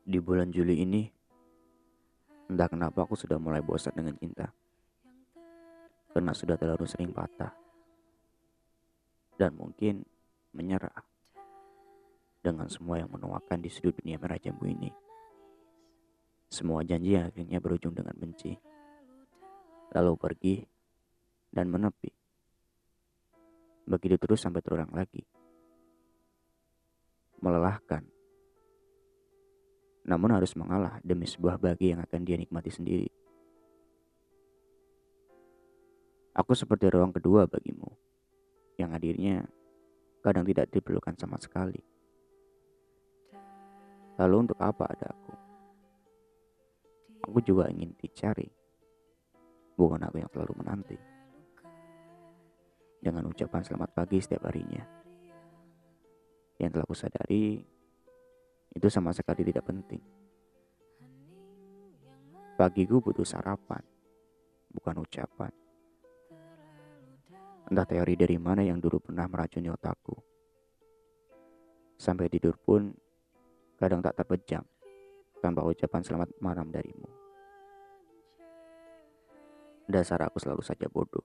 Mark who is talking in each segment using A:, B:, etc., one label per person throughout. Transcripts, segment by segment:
A: Di bulan Juli ini, entah kenapa aku sudah mulai bosan dengan cinta. Karena sudah terlalu sering patah. Dan mungkin menyerah. Dengan semua yang menuakan di sudut dunia merah jambu ini. Semua janji yang akhirnya berujung dengan benci. Lalu pergi dan menepi. Begitu terus sampai terulang lagi. Melelahkan namun harus mengalah demi sebuah bahagia yang akan dia nikmati sendiri. Aku seperti ruang kedua bagimu, yang hadirnya kadang tidak diperlukan sama sekali. Lalu untuk apa ada aku? Aku juga ingin dicari, bukan aku yang selalu menanti. Dengan ucapan selamat pagi setiap harinya. Yang telah kusadari, itu sama sekali tidak penting. Pagiku butuh sarapan, bukan ucapan. Entah teori dari mana yang dulu pernah meracuni otakku. Sampai tidur pun kadang tak terpejam tanpa ucapan selamat malam darimu. Dasar aku selalu saja bodoh.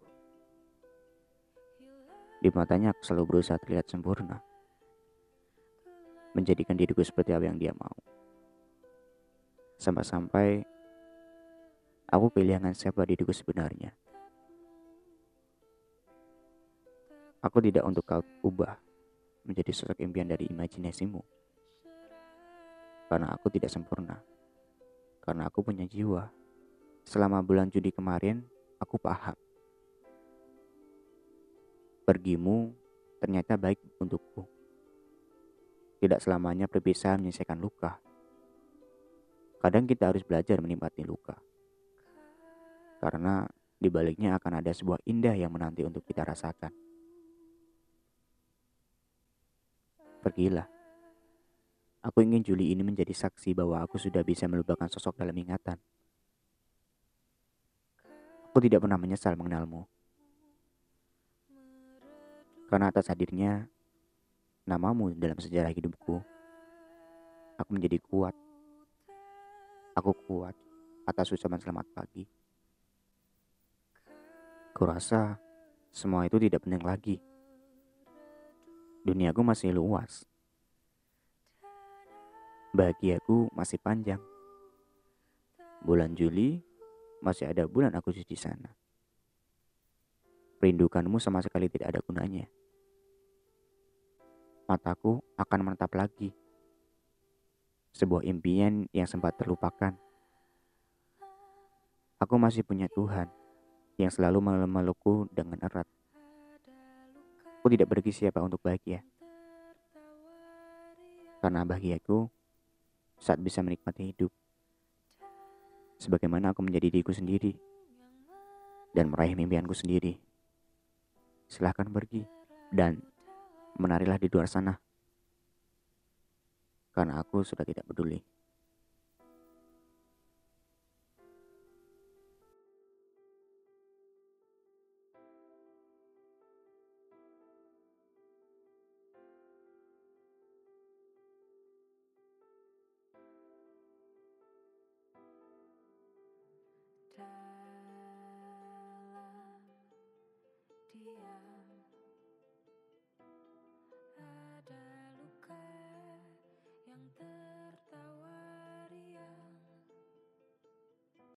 A: Di matanya aku selalu berusaha terlihat sempurna menjadikan diriku seperti apa yang dia mau. Sampai-sampai aku kehilangan siapa diriku sebenarnya. Aku tidak untuk kau ubah menjadi sosok impian dari imajinasimu. Karena aku tidak sempurna. Karena aku punya jiwa. Selama bulan Juli kemarin, aku paham. Pergimu ternyata baik untukku. Tidak selamanya perpisahan menyelesaikan luka. Kadang kita harus belajar menikmati luka. Karena di baliknya akan ada sebuah indah yang menanti untuk kita rasakan. Pergilah. Aku ingin Juli ini menjadi saksi bahwa aku sudah bisa melupakan sosok dalam ingatan. Aku tidak pernah menyesal mengenalmu. Karena atas hadirnya namamu dalam sejarah hidupku. Aku menjadi kuat. Aku kuat atas ucapan selamat pagi. Kurasa semua itu tidak penting lagi. Duniaku masih luas. Bahagiaku masih panjang. Bulan Juli masih ada bulan Agustus di sana. Perindukanmu sama sekali tidak ada gunanya mataku akan menetap lagi. Sebuah impian yang sempat terlupakan. Aku masih punya Tuhan yang selalu memelukku dengan erat. Aku tidak pergi siapa untuk bahagia. Karena bahagiaku saat bisa menikmati hidup. Sebagaimana aku menjadi diriku sendiri dan meraih mimpianku sendiri. Silahkan pergi dan menarilah di luar sana. Karena aku sudah tidak peduli.
B: dalam dia